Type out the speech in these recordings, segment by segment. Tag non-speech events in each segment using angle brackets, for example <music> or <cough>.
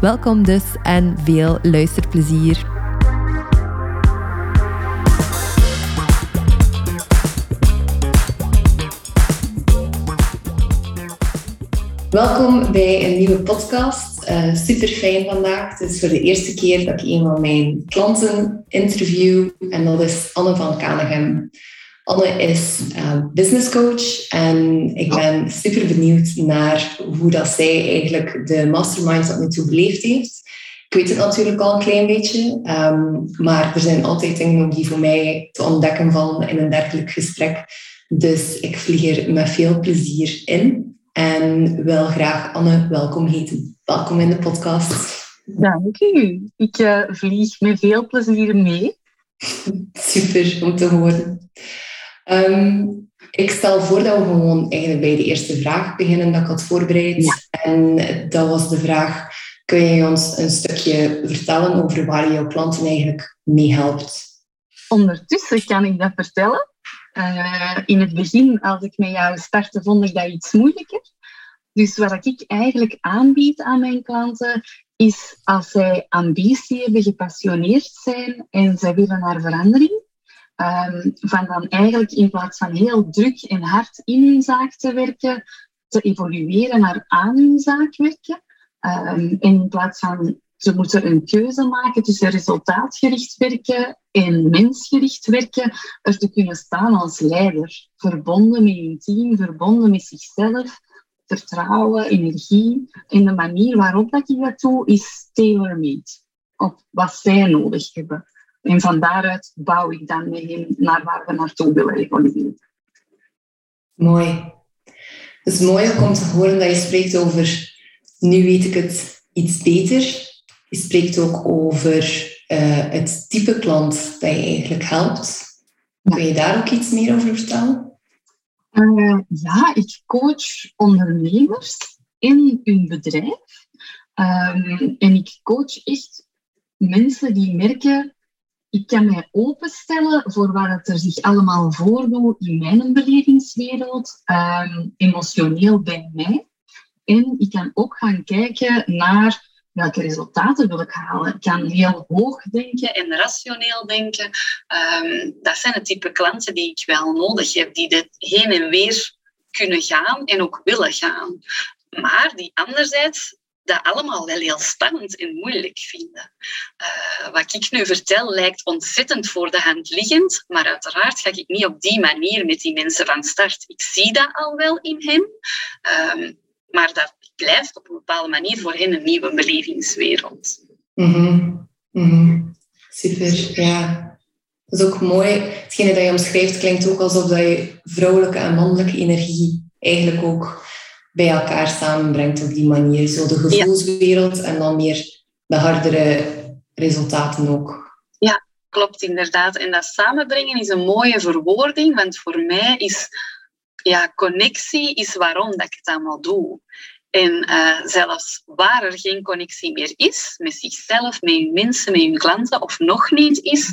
Welkom dus en veel luisterplezier. Welkom bij een nieuwe podcast. Uh, super fijn vandaag. Het is voor de eerste keer dat ik een van mijn klanten interview en dat is Anne van Kanegem. Anne is uh, business coach en ik ben super benieuwd naar hoe dat zij eigenlijk de mastermind tot nu toe beleefd heeft. Ik weet het natuurlijk al een klein beetje, um, maar er zijn altijd dingen die voor mij te ontdekken vallen in een dergelijk gesprek. Dus ik vlieg er met veel plezier in en wil graag Anne welkom heten. Welkom in de podcast. Dank u. Ik uh, vlieg met veel plezier mee. Super om te horen. Um, ik stel voor dat we gewoon eigenlijk bij de eerste vraag beginnen dat ik had voorbereid. En dat was de vraag, kun je ons een stukje vertellen over waar je jouw klanten eigenlijk mee helpt? Ondertussen kan ik dat vertellen. Uh, in het begin, als ik met jou startte, vond ik dat iets moeilijker. Dus wat ik eigenlijk aanbied aan mijn klanten, is als zij ambitie hebben, gepassioneerd zijn en zij willen naar verandering, Um, van dan eigenlijk in plaats van heel druk en hard in hun zaak te werken, te evolueren naar aan hun zaak werken. Um, en in plaats van ze moeten een keuze maken tussen resultaatgericht werken en mensgericht werken, er te kunnen staan als leider. Verbonden met hun team, verbonden met zichzelf, vertrouwen, energie. En de manier waarop dat ik dat doe, is tailor-made. Op wat zij nodig hebben. En van daaruit bouw ik dan mee in naar waar we naartoe willen evolueren. Mooi. Het is mooi om te horen dat je spreekt over, nu weet ik het iets beter. Je spreekt ook over uh, het type klant dat je eigenlijk helpt. Kun je daar ook iets meer over vertellen? Uh, ja, ik coach ondernemers in hun bedrijf. Um, en ik coach echt mensen die merken ik kan mij openstellen voor wat er zich allemaal voordoet in mijn belevingswereld, um, emotioneel bij mij. En ik kan ook gaan kijken naar welke resultaten wil ik halen. Ik kan heel hoog denken en rationeel denken. Um, dat zijn het type klanten die ik wel nodig heb, die dit heen en weer kunnen gaan en ook willen gaan. Maar die anderzijds dat allemaal wel heel spannend en moeilijk vinden. Uh, wat ik nu vertel lijkt ontzettend voor de hand liggend, maar uiteraard ga ik niet op die manier met die mensen van start. Ik zie dat al wel in hen, um, maar dat blijft op een bepaalde manier voor hen een nieuwe belevingswereld. Mm -hmm. Super, ja. Dat is ook mooi. Hetgene dat je omschrijft klinkt ook alsof dat je vrouwelijke en mannelijke energie eigenlijk ook bij elkaar samenbrengt op die manier. Zo de gevoelswereld en dan meer de hardere resultaten ook. Ja, klopt inderdaad. En dat samenbrengen is een mooie verwoording, want voor mij is ja, connectie is waarom dat ik het allemaal doe. En uh, zelfs waar er geen connectie meer is, met zichzelf, met je mensen, met je klanten, of nog niet is,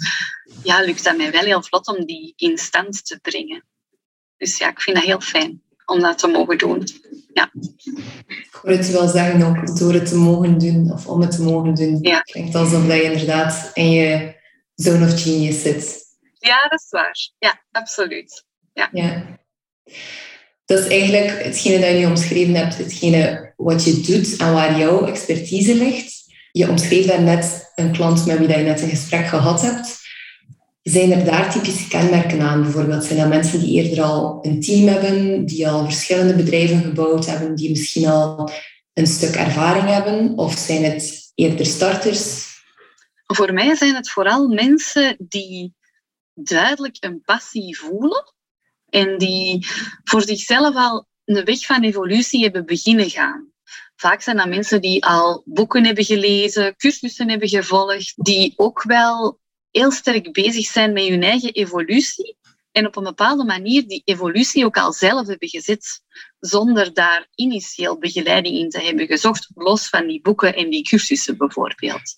ja, lukt dat mij wel heel vlot om die in stand te brengen. Dus ja, ik vind dat heel fijn om dat te mogen doen. Ja. Ik hoor het wel zeggen ook door het te mogen doen of om het te mogen doen. Ja. Klinkt alsof je inderdaad in je zone of genius zit. Ja, dat is waar. Ja, absoluut. Ja. ja. Dat is eigenlijk hetgene dat je nu omschreven hebt, hetgene wat je doet en waar jouw expertise ligt. Je omschreef daarnet een klant met wie je net een gesprek gehad hebt. Zijn er daar typische kenmerken aan? Bijvoorbeeld zijn dat mensen die eerder al een team hebben, die al verschillende bedrijven gebouwd hebben, die misschien al een stuk ervaring hebben? Of zijn het eerder starters? Voor mij zijn het vooral mensen die duidelijk een passie voelen en die voor zichzelf al een weg van evolutie hebben beginnen gaan. vaak zijn dat mensen die al boeken hebben gelezen, cursussen hebben gevolgd, die ook wel heel sterk bezig zijn met hun eigen evolutie en op een bepaalde manier die evolutie ook al zelf hebben gezet, zonder daar initieel begeleiding in te hebben gezocht, los van die boeken en die cursussen bijvoorbeeld.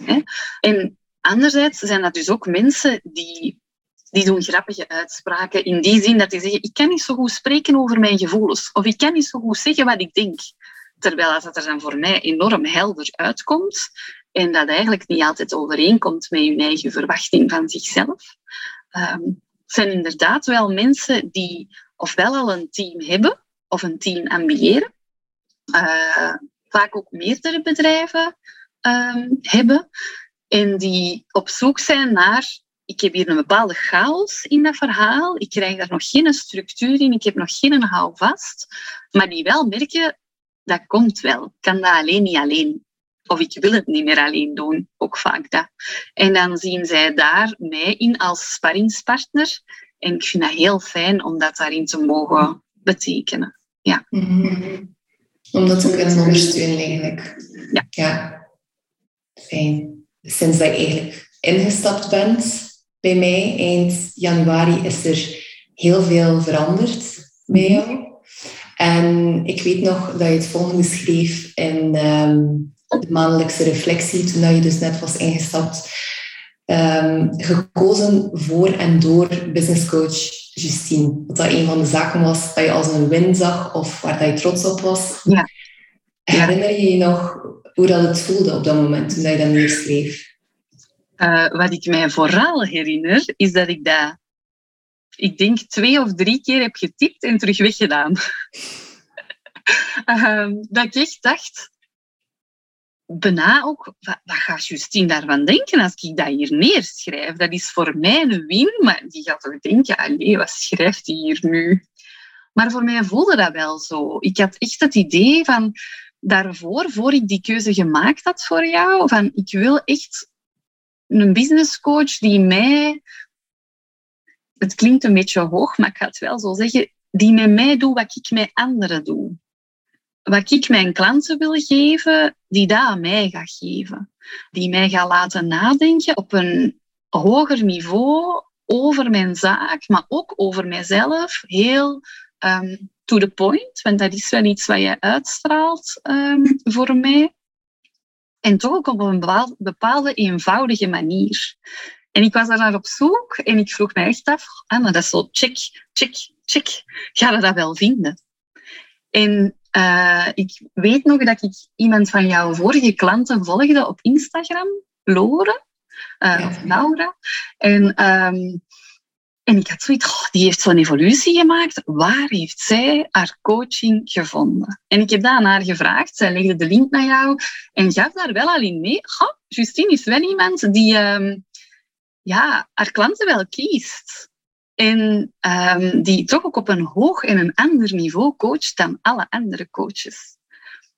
En anderzijds zijn dat dus ook mensen die, die doen grappige uitspraken in die zin dat die zeggen, ik kan niet zo goed spreken over mijn gevoelens, of ik kan niet zo goed zeggen wat ik denk. Terwijl dat er dan voor mij enorm helder uitkomt en dat eigenlijk niet altijd overeenkomt met hun eigen verwachting van zichzelf. Um, zijn inderdaad wel mensen die ofwel al een team hebben of een team ambiëren. Uh, vaak ook meerdere bedrijven um, hebben en die op zoek zijn naar ik heb hier een bepaalde chaos in dat verhaal. Ik krijg daar nog geen structuur in. Ik heb nog geen houvast. Maar die wel merken, dat komt wel. Ik kan dat alleen niet alleen. Of ik wil het niet meer alleen doen. Ook vaak dat. En dan zien zij daar mij in als sparringspartner. En ik vind dat heel fijn om dat daarin te mogen betekenen. Ja. Mm Om dat te kunnen ondersteunen eigenlijk. Ja. ja. Fijn. Sinds dat je eigenlijk ingestapt bent bij mij, eind januari, is er heel veel veranderd bij jou. En ik weet nog dat je het volgende schreef in ehm, de maandelijkse reflectie, toen je dus net was ingestapt. Um, gekozen voor en door businesscoach Justine. Dat dat een van de zaken was dat je als een win zag of waar dat je trots op was. Ja. Herinner je je nog hoe dat het voelde op dat moment toen je dat neerschreef? Uh, wat ik mij vooral herinner, is dat ik dat, ik denk, twee of drie keer heb getypt en terug weggedaan. uh, <laughs> dat ik echt dacht, bijna ook, wat, wat gaat Justine daarvan denken als ik dat hier neerschrijf? Dat is voor mij een win, maar die gaat toch denken, allee, wat schrijft hij hier nu? Maar voor mij voelde dat wel zo. Ik had echt het idee van daarvoor, voor ik die keuze gemaakt had voor jou, van ik wil echt een businesscoach die mij, het klinkt een beetje hoog, maar ik ga het wel zo zeggen, die met mij doet wat ik met anderen doe wat ik mijn klanten wil geven, die dat aan mij gaat geven. Die mij gaat laten nadenken op een hoger niveau over mijn zaak, maar ook over mijzelf. Heel um, to the point, want dat is wel iets wat je uitstraalt um, voor mij. En toch ook op een bepaalde eenvoudige manier. En ik was daar naar op zoek en ik vroeg me echt af, ah, dat is zo check, check, check. Ga je dat wel vinden? En uh, ik weet nog dat ik iemand van jouw vorige klanten volgde op Instagram, Lore, uh, of Laura. En, um, en ik had zoiets, oh, die heeft zo'n evolutie gemaakt. Waar heeft zij haar coaching gevonden? En ik heb dat aan haar gevraagd. Zij legde de link naar jou en gaf daar wel al in mee. Oh, Justine is wel iemand die um, ja, haar klanten wel kiest. En um, die toch ook op een hoog en een ander niveau coacht dan alle andere coaches.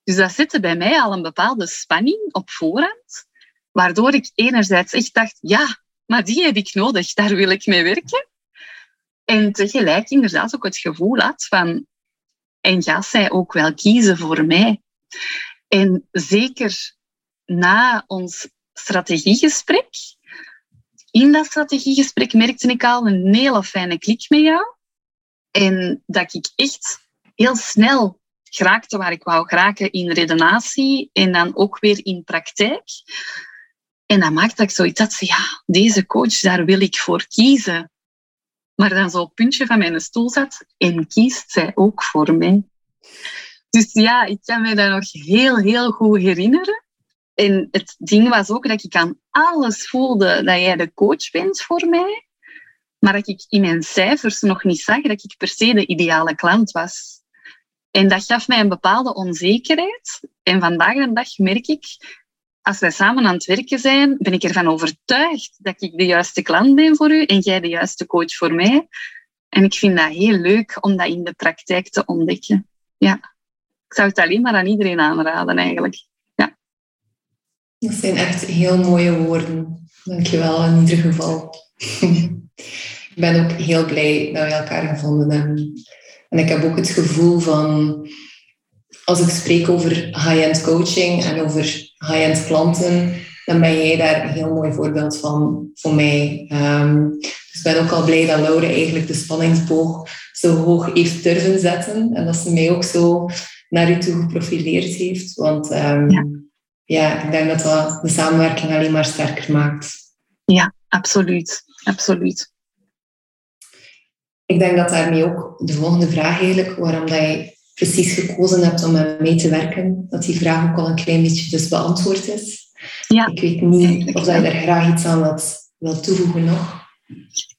Dus dat zette bij mij al een bepaalde spanning op voorhand, waardoor ik enerzijds echt dacht, ja, maar die heb ik nodig, daar wil ik mee werken. En tegelijk inderdaad ook het gevoel had van, en gaat zij ook wel kiezen voor mij? En zeker na ons strategiegesprek in dat strategiegesprek merkte ik al een hele fijne klik met jou. En dat ik echt heel snel geraakte waar ik wou geraken in redenatie en dan ook weer in praktijk. En dat maakte dat ik zoiets had, ja, deze coach, daar wil ik voor kiezen. Maar dan zo op puntje van mijn stoel zat en kiest zij ook voor mij. Dus ja, ik kan me dat nog heel, heel goed herinneren. En het ding was ook dat ik aan alles voelde dat jij de coach bent voor mij, maar dat ik in mijn cijfers nog niet zag dat ik per se de ideale klant was. En dat gaf mij een bepaalde onzekerheid. En vandaag de dag merk ik, als wij samen aan het werken zijn, ben ik ervan overtuigd dat ik de juiste klant ben voor u en jij de juiste coach voor mij. En ik vind dat heel leuk om dat in de praktijk te ontdekken. Ja, ik zou het alleen maar aan iedereen aanraden eigenlijk. Dat zijn echt heel mooie woorden. Dankjewel in ieder geval. ik ben ook heel blij dat we elkaar gevonden hebben. En ik heb ook het gevoel van, als ik spreek over high-end coaching en over high-end klanten, dan ben jij daar een heel mooi voorbeeld van voor mij. Um, dus ik ben ook al blij dat Laure eigenlijk de spanningsboog zo hoog heeft durven zetten en dat ze mij ook zo naar u toe geprofileerd heeft. Want um, ja. Ja. ik denk dat dat de samenwerking alleen maar sterker maakt. Ja, absoluut. absoluut. Ik denk dat daarmee ook de volgende vraag eigenlijk, waarom dat je precies gekozen hebt om met mij te werken, dat die vraag ook al een klein beetje dus beantwoord is. Ja. Ik weet niet of je daar graag iets aan wilt, wilt toevoegen nog.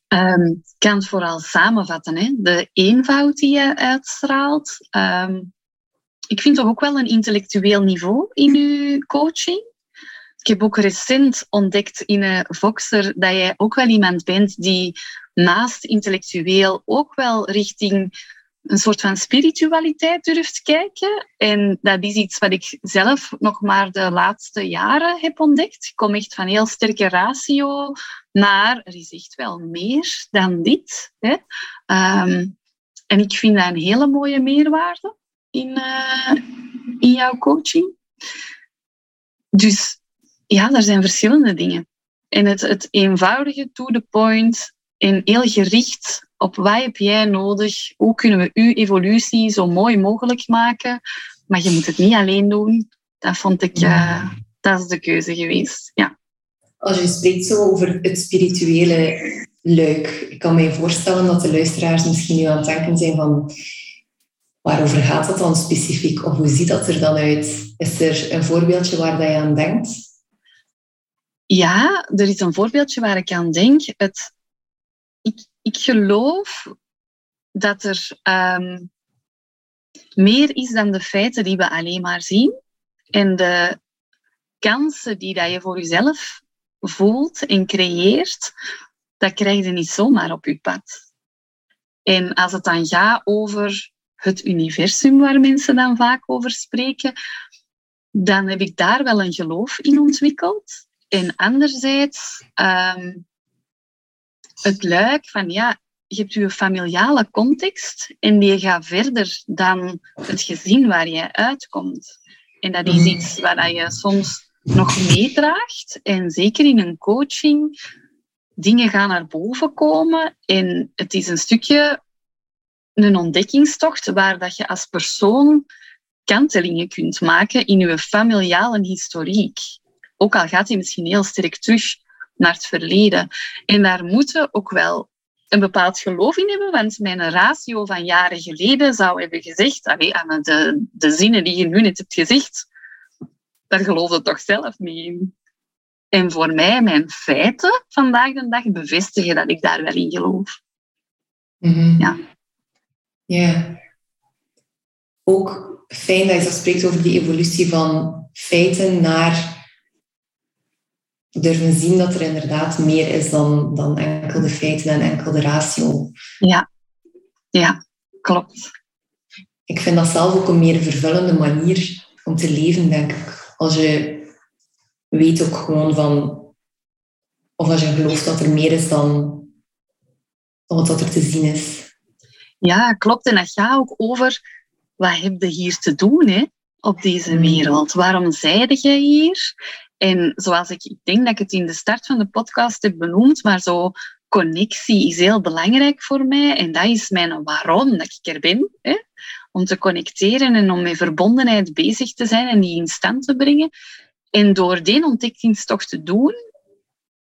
Um, ik kan het vooral samenvatten. Hè. De eenvoud die je uitstraalt. Um, ik vind toch ook wel een intellectueel niveau in uw coaching. Ik heb ook recent ontdekt in een Voxer dat jij ook wel iemand bent die naast intellectueel ook wel richting een soort van spiritualiteit durft kijken. En dat is iets wat ik zelf nog maar de laatste jaren heb ontdekt. Ik kom echt van heel sterke ratio naar, er is echt wel meer dan dit. Hè. Ehm, en ik vind dat een hele mooie meerwaarde in, uh, in jouw coaching. Dus ja, er zijn verschillende dingen. En het, het eenvoudige, to the point en heel gericht op wat heb jij nodig, hoe kunnen we uw evolutie zo mooi mogelijk maken. Maar je moet het niet alleen doen. Dat vond ik, uh, dat is de keuze geweest. Ja. Als je spreekt zo over het spirituele luik, ik kan me voorstellen dat de luisteraars misschien nu aan het denken zijn van waarover gaat dat dan specifiek? Of hoe ziet dat er dan uit? Is er een voorbeeldje waar je aan denkt? Ja, er is een voorbeeldje waar ik aan denk. Het, ik, ik geloof dat er ehm, meer is dan de feiten die we alleen maar zien. En de kansen die dat je voor jezelf voelt en creëert, dat krijg je niet zomaar op je pad. En als het dan gaat over het universum waar mensen dan vaak over spreken, dan heb ik daar wel een geloof in ontwikkeld. En anderzijds ehm, het luik van ja, je hebt je familiale context en die gaat verder dan het gezin waar je uitkomt. En dat is mhm. iets waar je soms nog meedraagt. En zeker in een coaching, dingen gaan naar boven komen. En het is een stukje een ontdekkingstocht waar dat je als persoon kantelingen kunt maken in je familiale historiek. Ook al gaat die misschien heel sterk terug naar het verleden. En daar moeten ook wel een bepaald geloof in hebben, want mijn ratio van jaren geleden zou hebben gezegd, allee, aan de, de zinnen die je nu net hebt gezegd, daar geloof je toch zelf niet in. En voor mij, mijn feiten vandaag de dag bevestigen dat ik daar wel in geloof. Mhm. Ja. Ja. Ook fijn dat je zo spreekt over die evolutie van feiten naar durven zien dat er inderdaad meer is dan, dan enkel de feiten en enkel de ratio. Ja, ja, klopt. Ik vind dat zelf ook een meer vervullende manier om te leven, denk ik. Als je weet ook gewoon van, of als je gelooft dat er meer is dan, dan wat er te zien is. Ja, klopt. En dat gaat ook over, wat heb je hier te doen hè, op deze mm. wereld? Waarom zijde jij hier? En zoals ik, ik denk dat ik het in de start van de podcast heb benoemd, maar zo connectie is heel belangrijk voor mij. En dat is mijn waarom dat ik er ben. Hè? Om te connecteren en om met verbondenheid bezig te zijn en die in stand te brengen. En door die ontdekkingstocht te doen,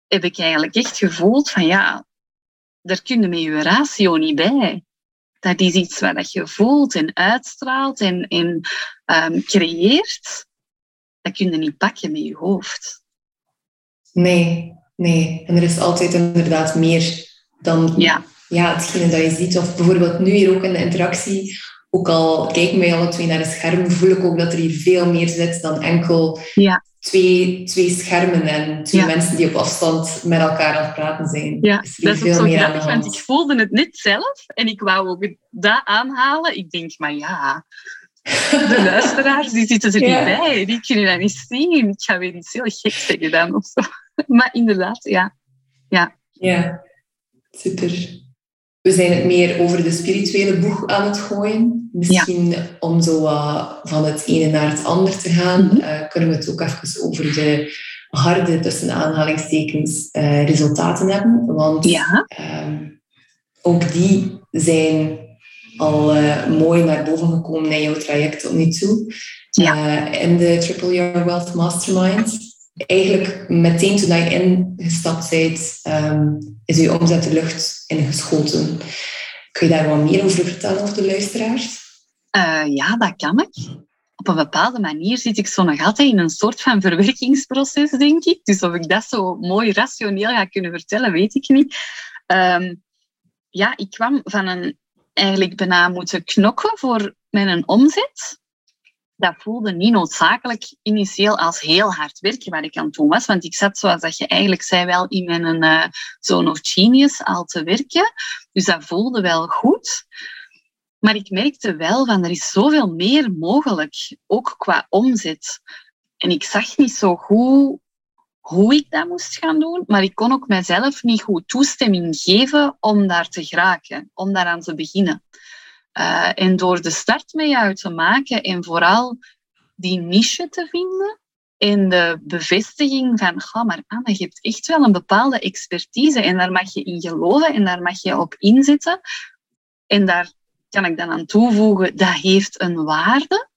heb ik eigenlijk echt gevoeld van ja, daar kun je met je ratio niet bij. Dat is iets wat je voelt en uitstraalt en, en um, creëert dat kun je niet pakken met je hoofd. Nee, nee. En er is altijd inderdaad meer dan ja. Ja, hetgene dat je ziet. Of bijvoorbeeld nu hier ook in de interactie. Ook al kijken wij alle twee naar een scherm, voel ik ook dat er hier veel meer zit dan enkel ja. twee, twee schermen en twee mensen die op afstand met elkaar aan het praten zijn. Ja, is dat is veel ook zo grappig, want ik voelde het net zelf en ik wou ook dat aanhalen. Ik denk, maar ja, de <laughs> luisteraars die zitten er niet bij. Die kunnen dat niet zien. Ik ga weer iets heel gek zeggen dan of zo. <laughs> Maar inderdaad, ja. Ja, ja super. We zijn het meer over de spirituele boeg aan het gooien. Misschien om zo van het ene naar het ander te gaan, mhm. eh, kunnen we het ook even over de harde, tussen aanhalingstekens, uh, resultaten hebben. Want ja. Ehm, ook die zijn al uh, mooi naar boven gekomen in jouw traject tot nu toe. Ja. in de Triple Year Wealth Mastermind eigenlijk meteen toen je ingestapt bent, um, is je omzet de lucht ingeschoten. Kun je daar wat meer over vertellen over de luisteraars? Uh, ja, dat kan ik. Op een bepaalde manier zit ik zo nog altijd in een soort van verwerkingsproces, denk ik. Dus of ik dat zo mooi rationeel ga kunnen vertellen, weet ik niet. Um, ja, ik kwam van een eigenlijk bijna moeten knokken voor mijn omzet dat voelde niet noodzakelijk initieel als heel hard werken waar ik aan toe was. Want ik zat, zoals dat je eigenlijk zei, wel in mijn uh, zone of genius al te werken. Dus dat voelde wel goed. Maar ik merkte wel van er is zoveel meer mogelijk, ook qua omzet. En ik zag niet zo goed hoe ik dat moest gaan doen, maar ik kon ook mezelf niet goed toestemming geven om daar te geraken, om daaraan te beginnen. Uh, en door de start met jou te maken en vooral die niche te vinden en de bevestiging van, ga maar Anne, je hebt echt wel een bepaalde expertise en daar mag je in geloven en daar mag je op inzetten. En daar kan ik dan aan toevoegen, dat heeft een waarde.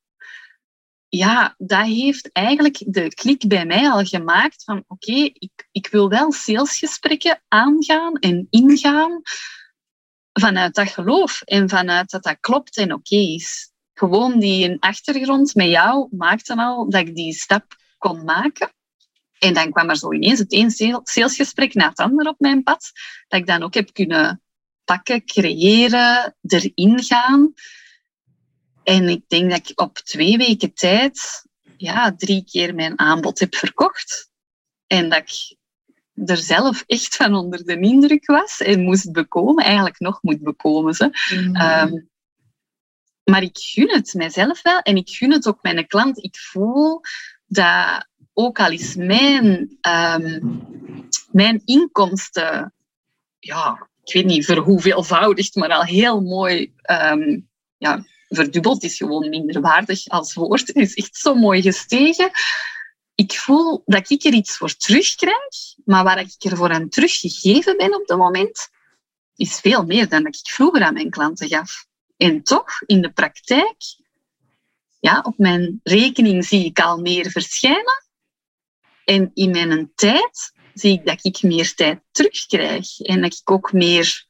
Ja, dat heeft eigenlijk de klik bij mij al gemaakt van oké, ik, ik wil wel salesgesprekken aangaan en ingaan, vanuit dat geloof en vanuit dat dat klopt en oké is. Gewoon die achtergrond met jou maakte al dat ik die stap kon maken. En dan kwam er zo ineens het een salesgesprek na het ander op mijn pad, dat ik dan ook heb kunnen pakken, creëren, erin gaan. En ik denk dat ik op twee weken tijd ja, drie keer mijn aanbod heb verkocht. En dat ik er zelf echt van onder de indruk was en moest bekomen, eigenlijk nog moet bekomen. Ze. Mm. Ehm, maar ik gun het mijzelf wel en ik gun het ook mijn klant. Ik voel dat ook al is mijn, um, mijn inkomsten, ja, ik weet niet voor hoeveelvoudig, maar al heel mooi um, ja, verdubbeld is gewoon minder waardig als woord. Het is echt zo mooi gestegen ik voel dat ik er iets voor terugkrijg, maar waar ik ervoor aan teruggegeven ben op dat moment, is veel meer dan dat ik vroeger aan mijn klanten gaf. En toch, in de praktijk, ja, op mijn rekening zie ik al meer verschijnen. En in mijn tijd zie ik dat ik meer tijd terugkrijg. En dat ik ook meer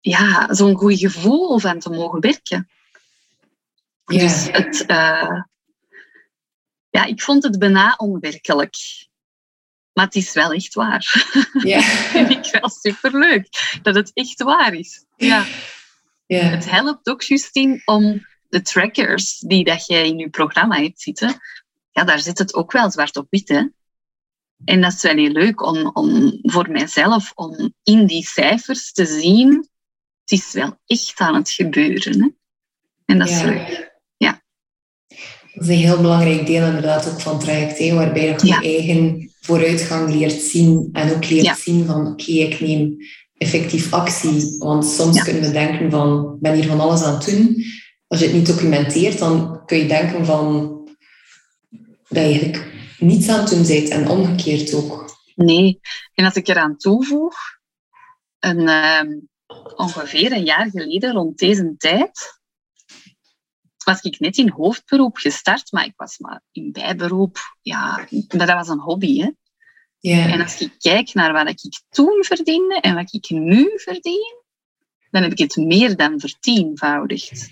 ja, zo'n goed gevoel van te mogen werken. Dus het, uh, ja, ik vond het bijna onwerkelijk. Maar het is wel echt waar. Ja. <laughs> vind ik wel superleuk dat het echt waar is. Ja. ja. Het helpt ook, Justine, om de trackers die dat jij in je programma hebt zitten, ja, daar zit het ook wel zwart op wit. Hè? En dat is wel heel leuk om, om voor mijzelf, om in die cijfers te zien, het is wel echt aan het gebeuren. Hè? En dat is leuk. Dat is een heel belangrijk deel inderdaad ook van het traject, waarbij je je eigen vooruitgang leert zien en ook leert zien van oké, ik neem effectief actie. Want soms kunnen we denken van, ik ben hier van alles aan het doen. Als je het niet documenteert, dan kun je denken van dat je eigenlijk niets aan het doen bent en omgekeerd ook. Nee, en als ik eraan toevoeg, een, uh, ongeveer een jaar geleden rond deze tijd was ik net in hoofdberoep gestart, maar ik was maar in bijberoep. Ja, dat was een hobby. Hè? Yeah. En als ik kijk naar wat ik toen verdiende en wat ik nu verdien, dan heb ik het meer dan vertienvoudigd.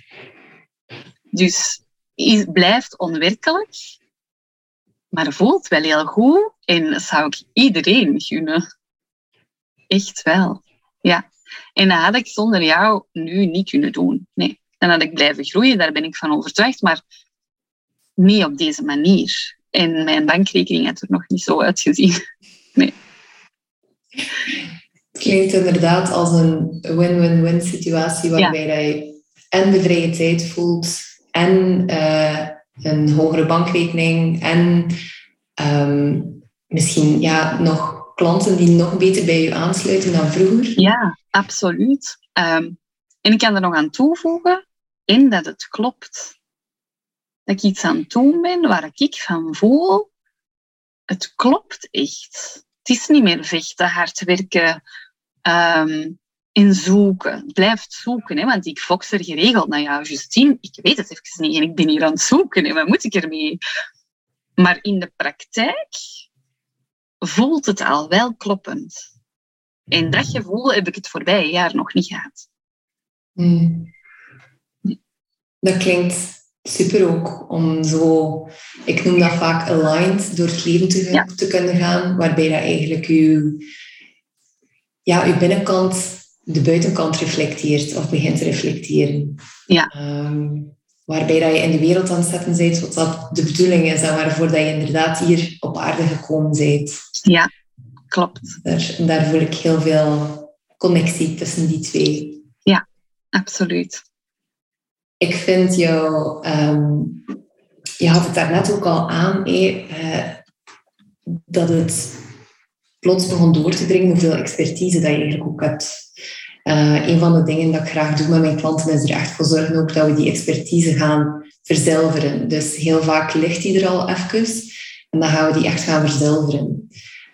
Dus het blijft onwerkelijk, maar voelt wel heel goed en dat zou ik iedereen gunnen. Echt wel. Ja. En dat had ik zonder jou nu niet kunnen doen. Nee. Dan had ik blijven groeien, daar ben ik van overtuigd, maar niet op deze manier. En mijn bankrekening had er nog niet zo uitgezien. <laughs> Nee. Het klinkt inderdaad als een win-win-win situatie waarbij je en de vrije tijd voelt en uh, een hogere bankrekening en um, misschien ja, nog klanten die nog beter bij je aansluiten dan vroeger? Ja, absoluut. Ehm, en ik kan er nog aan toevoegen, in dat het klopt. Dat ik iets aan het doen ben waar ik van voel, het klopt echt. Het is niet meer vechten, hard werken, um, in zoeken. Blijf zoeken, hè, want ik fox er geregeld naar jou, Justine. Ik weet het even niet en ik ben hier aan het zoeken. En wat moet ik ermee? Maar in de praktijk voelt het al wel kloppend. En dat gevoel heb ik het voorbije jaar nog niet gehad. Dat klinkt super ook om zo, ik noem dat vaak aligned, door het leven te, te kunnen gaan, waarbij dat eigenlijk uw, ja, uw binnenkant de buitenkant reflecteert of begint te reflecteren. Ja. Ehm, waarbij dat je in de wereld aan het zetten bent wat dat de bedoeling is en waarvoor dat je inderdaad hier op aarde gekomen bent. Ja, klopt. Daar, daar voel ik heel veel connectie tussen die twee. Ja, absoluut. Ik vind jou, ehm, je had het daarnet ook al aan, eh, dat het plots begon door te dringen hoeveel expertise dat je eigenlijk ook hebt. Uh, een van de dingen dat ik graag doe met mijn klanten is er echt voor zorgen ook dat we die expertise gaan verzilveren. Dus heel vaak ligt die er al even en dan gaan we die echt gaan verzilveren.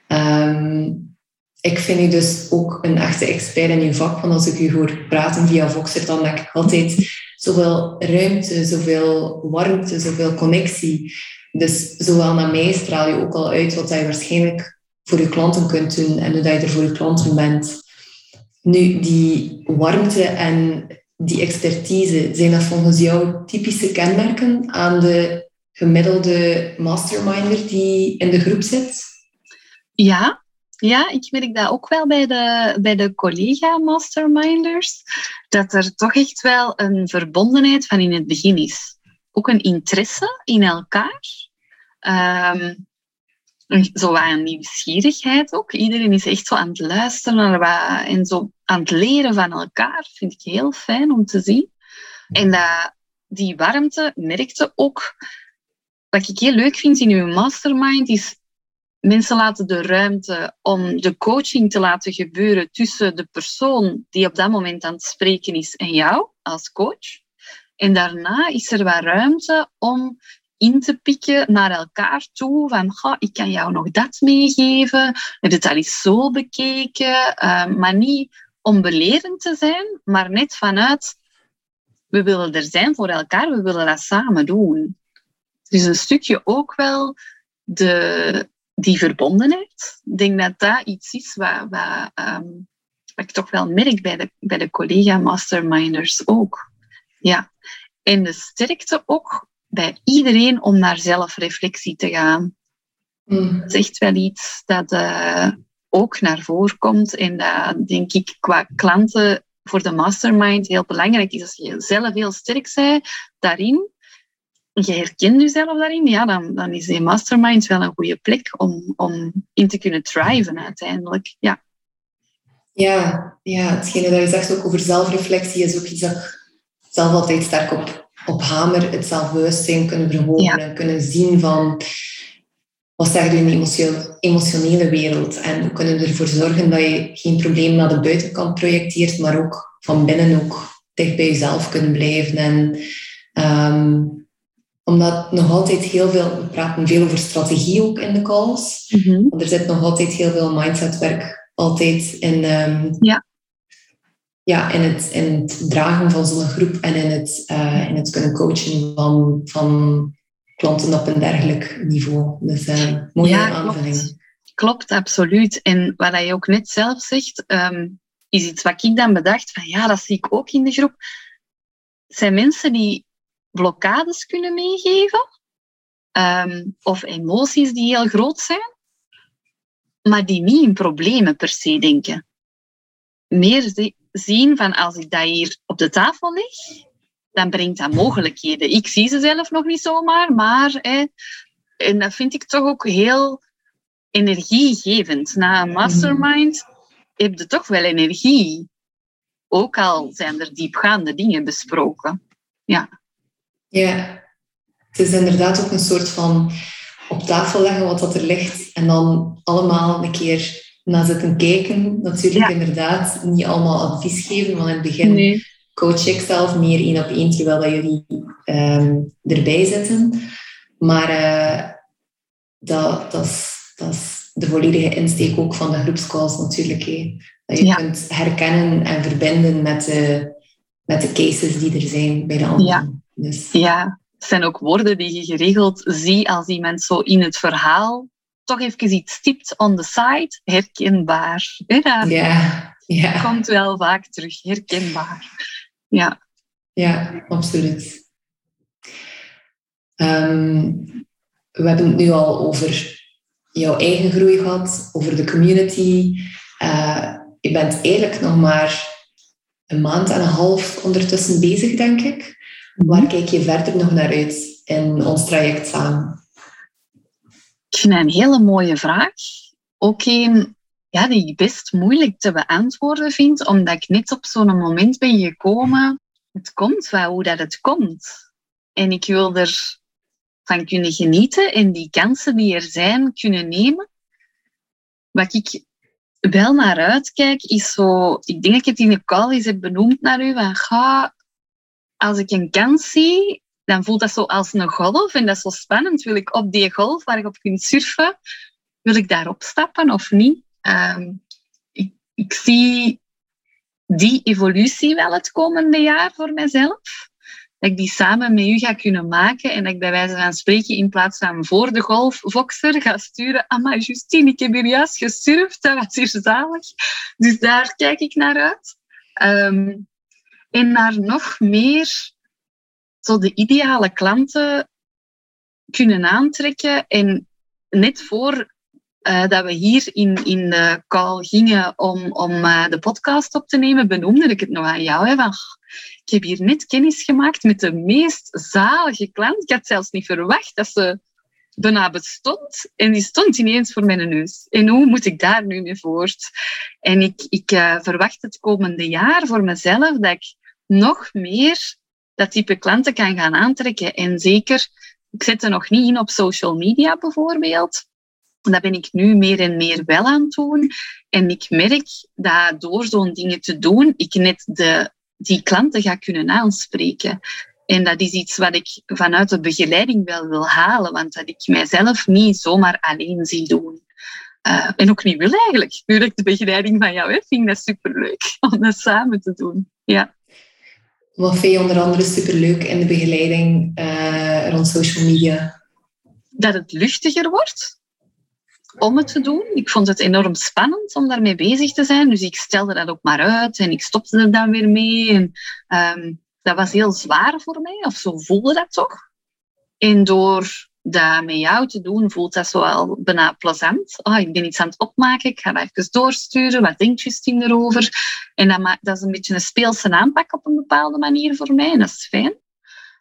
Um, ik vind u dus ook een echte expert in uw vak, want als ik u hoor praten via Voxer, dan denk ik altijd zoveel ruimte, zoveel warmte, zoveel connectie. Dus zowel naar mij straal je ook al uit wat je waarschijnlijk voor je klanten kunt doen en hoe dat je er voor je klanten bent. Nu, die warmte en die expertise, zijn dat volgens jou typische kenmerken aan de gemiddelde masterminder die in de groep zit? Ja, ja, ik merk dat ook wel bij de, bij de collega-masterminders, dat er toch echt wel een verbondenheid van in het begin is. Ook een interesse in elkaar. Um, zo een nieuwsgierigheid ook. Iedereen is echt zo aan het luisteren en zo aan het leren van elkaar. Vind ik heel fijn om te zien. En dat, die warmte merkte ook. Wat ik heel leuk vind in uw mastermind is mensen laten de ruimte om de coaching te laten gebeuren tussen de persoon die op dat moment aan het spreken is en jou als coach. En daarna is er wat ruimte om in te pikken naar elkaar toe. Van, goh, ik kan jou nog dat meegeven. We hebben het al eens zo bekeken. Uh, maar niet om belerend te zijn, maar net vanuit... We willen er zijn voor elkaar, we willen dat samen doen. Dus een stukje ook wel de, die verbondenheid. Ik denk dat dat iets is wat, wat, um, wat ik toch wel merk bij de, bij de collega-masterminders ook. Ja. En de sterkte ook bij iedereen om naar zelfreflectie te gaan. Mm. Dat is echt wel iets dat uh, ook naar voren komt en dat denk ik qua klanten voor de mastermind heel belangrijk is. Als je zelf heel sterk bent daarin, je herkent jezelf daarin, ja, dan, dan is die mastermind wel een goede plek om, om in te kunnen thriven uiteindelijk. Ja. Ja, ja, hetgene dat je zegt ook over zelfreflectie is ook iets dat ik zelf altijd sterk op op hamer het zelfbewustzijn kunnen verhogen en kunnen zien van wat zegt u in de emotionele wereld en hoe kunnen we ervoor zorgen dat je geen probleem naar de buitenkant projecteert, maar ook van binnen ook dicht bij jezelf kunnen blijven. En um, omdat nog altijd heel veel, we praten veel over strategie ook in de calls, mm er zit nog altijd heel veel mindsetwerk altijd in, um, ja ja, in, het, in het dragen van zo'n groep en in het, uh, in het kunnen coachen van, van klanten op een dergelijk niveau. Dus uh, mooie ja, aanvulling. Klopt. klopt, absoluut. En wat je ook net zelf zegt, um, is iets wat ik dan bedacht van ja, dat zie ik ook in de groep. zijn mensen die blokkades kunnen meegeven um, of emoties die heel groot zijn, maar die niet in problemen per se denken. Meer zien van als ik dat hier op de tafel leg, dan brengt dat mogelijkheden. Ik zie ze zelf nog niet zomaar, maar hè, en dat vind ik toch ook heel energiegevend. Na een mastermind heb je toch wel energie. Ook al zijn er diepgaande dingen besproken. Ja. Ja, het is inderdaad ook een soort van op tafel leggen wat dat er ligt en dan allemaal een keer naar zitten kijken. Natuurlijk, inderdaad, niet allemaal advies geven, want in het begin coach ik zelf meer één op één, terwijl dat jullie ehm, erbij zitten. Maar uh, dat, dat, is, dat is de volledige insteek ook van de groepscalls natuurlijk. Hé. Dat je kunt herkennen en verbinden met de, met de cases die er zijn bij de anderen. Ja. Dus. ja, het zijn ook woorden die je geregeld ziet als iemand zo in het verhaal toch even iets stipt on the side, herkenbaar. ja, ja. Komt wel vaak terug, herkenbaar. Ja, ja absoluut. Ehm, we hebben het nu al over jouw eigen groei gehad, over de community. Uh, je bent eigenlijk nog maar een maand en een half ondertussen bezig, denk ik. Waar kijk je verder nog naar uit in ons traject samen? Ik vind het een hele mooie vraag. Ook een ja, die ik best moeilijk te beantwoorden vind, omdat ik net op zo'n moment ben gekomen. Het komt wel hoe dat het komt. En ik wil er van kunnen genieten en die kansen die er zijn kunnen nemen. Wat ik wel naar uitkijk, is zo... Ik denk dat ik het in de call eens heb benoemd naar u. Van, ga, als ik een kans zie, dan voelt dat zo als een golf. En dat is zo spannend. Wil ik op die golf waar ik op kan surfen, wil ik daarop stappen of niet? Ehm, ik, ik zie die evolutie wel het komende jaar voor mezelf dat ik die samen met u ga kunnen maken en dat ik bij wijze van spreken in plaats van voor de golfvoxer ga sturen. maar Justine, ik heb hier juist gesurfd, dat was hier zalig. Dus daar kijk ik naar uit. Ehm, en naar nog meer zo de ideale klanten kunnen aantrekken. En net voor uh, dat we hier in, in de call gingen om, om uh, de podcast op te nemen, benoemde ik het nog aan jou. Hè, van, ik heb hier net kennis gemaakt met de meest zalige klant. Ik had zelfs niet verwacht dat ze bijna bestond. En die stond ineens voor mijn neus. En hoe moet ik daar nu mee voort? En ik, ik uh, verwacht het komende jaar voor mezelf dat ik nog meer dat type klanten kan gaan aantrekken. En zeker, ik zet er nog niet in op social media bijvoorbeeld. Dat ben ik nu meer en meer wel aan het doen. En ik merk dat door zo'n dingen te doen, ik net de, die klanten ga kunnen aanspreken. En dat is iets wat ik vanuit de begeleiding wel wil halen, want dat ik mijzelf niet zomaar alleen zie doen. Uh, en ook niet wil eigenlijk. Nu dat ik de begeleiding van jou heb, vind ik dat superleuk om dat samen te doen. Ja. Wat vind je onder andere superleuk in de begeleiding uh, rond social media? Dat het luchtiger wordt om het te doen. Ik vond het enorm spannend om daarmee bezig te zijn. Dus ik stelde dat ook maar uit en ik stopte er dan weer mee. En, um, dat was heel zwaar voor mij, of zo voelde dat toch. En door dat met jou te doen, voelt dat zo wel bijna plezant. Oh, ik ben iets aan het opmaken, ik ga dat even doorsturen. Wat denkt Justine erover? En dat, dat is een beetje een speelse aanpak op een bepaalde manier voor mij. En dat is fijn.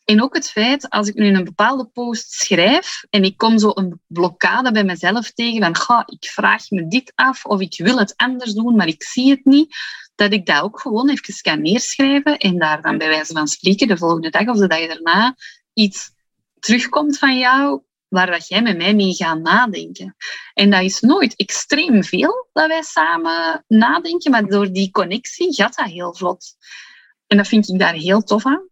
En ook het feit, als ik nu een bepaalde post schrijf en ik kom zo een blokkade bij mezelf tegen van ga, ik vraag me dit af of ik wil het anders doen, maar ik zie het niet, dat ik dat ook gewoon even kan neerschrijven en daar dan bij wijze van spreken de volgende dag of de dag daarna iets terugkomt van jou waar dat jij met mij mee gaat nadenken. En dat is nooit extreem veel dat wij samen nadenken, maar door die connectie gaat dat heel vlot. En dat vind ik daar heel tof aan.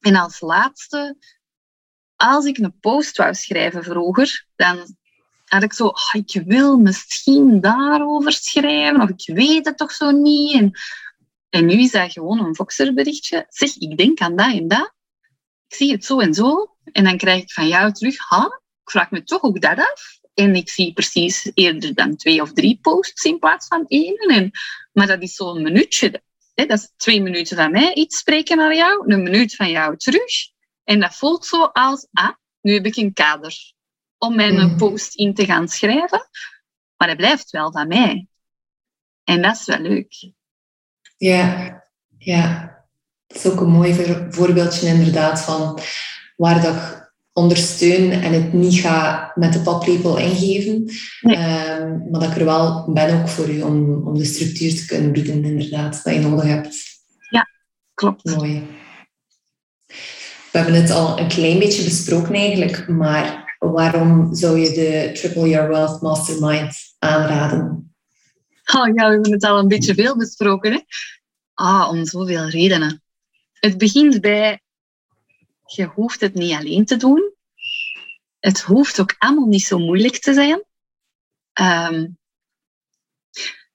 En als laatste, als ik een post wou schrijven vroeger, dan had ik zo, oh, ik wil misschien daarover schrijven, of ik weet het toch zo niet. En, en nu is dat gewoon een Voxerberichtje. Zeg, ik denk aan dat en dat. Ik zie het zo en zo. En dan krijg ik van jou terug, ha, ik vraag me toch ook dat af. En ik zie precies eerder dan twee of drie posts in plaats van één. En, maar dat is zo'n minuutje dat is twee minuten van mij iets spreken naar jou, een minuut van jou terug. En dat voelt zo als, ah, nu heb ik een kader om mijn mm. post in te gaan schrijven. Maar het blijft wel van mij. En dat is wel leuk. Ja, ja. Dat is ook een mooi voorbeeldje inderdaad van waar dat ondersteun en het niet ga met de paplepel ingeven. Ehm, maar dat ik er wel ben ook voor u om, om de structuur te kunnen bieden, inderdaad, dat je nodig hebt. Ja, klopt. Mooi. We hebben het al een klein beetje besproken eigenlijk, maar waarom zou je de Triple Your Wealth Mastermind aanraden? Oh ja, we hebben het al een beetje veel besproken. Hè? Ah, om zoveel redenen. Het begint bij, je hoeft het niet alleen te doen. Het hoeft ook allemaal niet zo moeilijk te zijn. Ehm,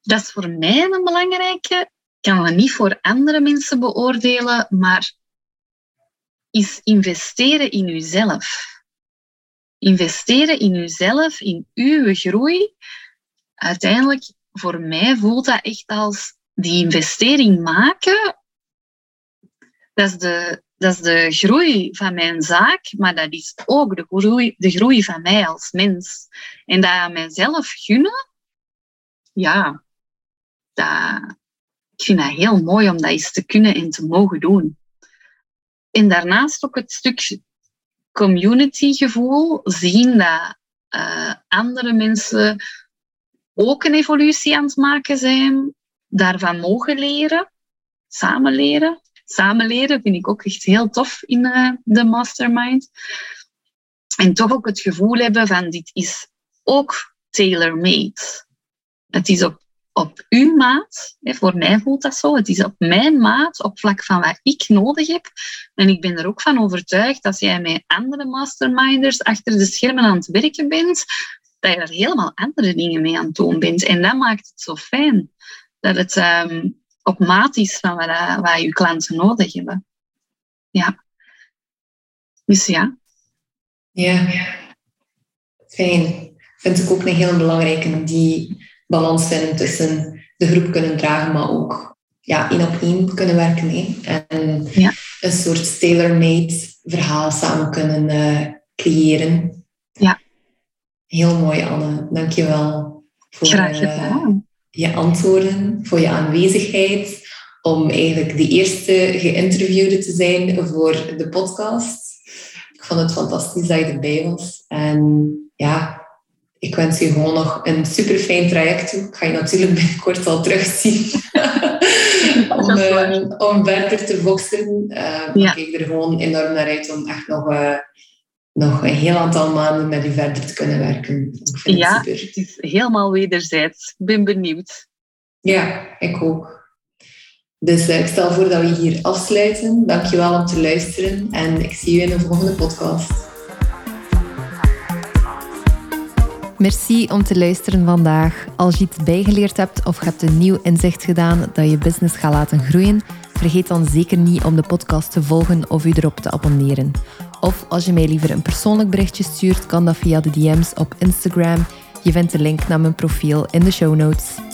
dat is voor mij een belangrijke. Ik kan het niet voor andere mensen beoordelen, maar is investeren in uzelf. Investeren in uzelf, in uw groei. Uiteindelijk, voor mij voelt dat echt als die investering maken. Dat is de, dat is de groei van mijn zaak, maar dat is ook de groei, de groei van mij als mens. En dat aan mijzelf gunnen, ja, ik vind dat heel mooi om dat eens te kunnen en te mogen doen. En daarnaast ook het stuk communitygevoel, zien dat uh, andere mensen ook een evolutie aan het maken zijn, daarvan mogen leren, samen leren. Samen leren vind ik ook echt heel tof in uh, de mastermind. En toch ook het gevoel hebben van dit is ook tailor-made. Het is op op uw maat. Voor mij voelt dat zo. Het is op mijn maat, op vlak van wat ik nodig heb. En ik ben er ook van overtuigd dat jij met andere masterminders achter de schermen aan het werken bent, dat je er helemaal andere dingen mee aan het doen bent. En dat maakt het zo fijn. Dat het um, op maat is van wat, wat je klanten nodig hebben. Ja. Dus ja. Ja, fijn. Vind ik ook een heel belangrijke, die balans vinden tussen de groep kunnen dragen, maar ook ja, één op één kunnen werken. Hè. En ja. een soort tailor-made verhaal samen kunnen uh, creëren. Ja. Heel mooi, Anne. Dank je wel voor uh, je antwoorden, voor je aanwezigheid, om eigenlijk de eerste geïnterviewde te zijn voor de podcast. Ik vond het fantastisch dat je erbij was. En ja, ik wens je gewoon nog een super fijn traject toe. Ik ga je natuurlijk binnenkort al terugzien. <laughs> om, uh, om verder te boksen. Uh, ja. Ik kijk er gewoon enorm naar uit om echt nog, uh, nog een heel aantal maanden met u verder te kunnen werken. Ik vind ja, het, super. het is helemaal wederzijds. Ik ben benieuwd. Ja, ik ook. Dus ik stel voor dat we hier afsluiten. Dankjewel om te luisteren en ik zie je in de volgende podcast. Merci om te luisteren vandaag. Als je iets bijgeleerd hebt of je hebt een nieuw inzicht gedaan dat je business gaat laten groeien, vergeet dan zeker niet om de podcast te volgen of u erop te abonneren. Of als je mij liever een persoonlijk berichtje stuurt, kan dat via de DM's op Instagram. Je vindt de link naar mijn profiel in de show notes.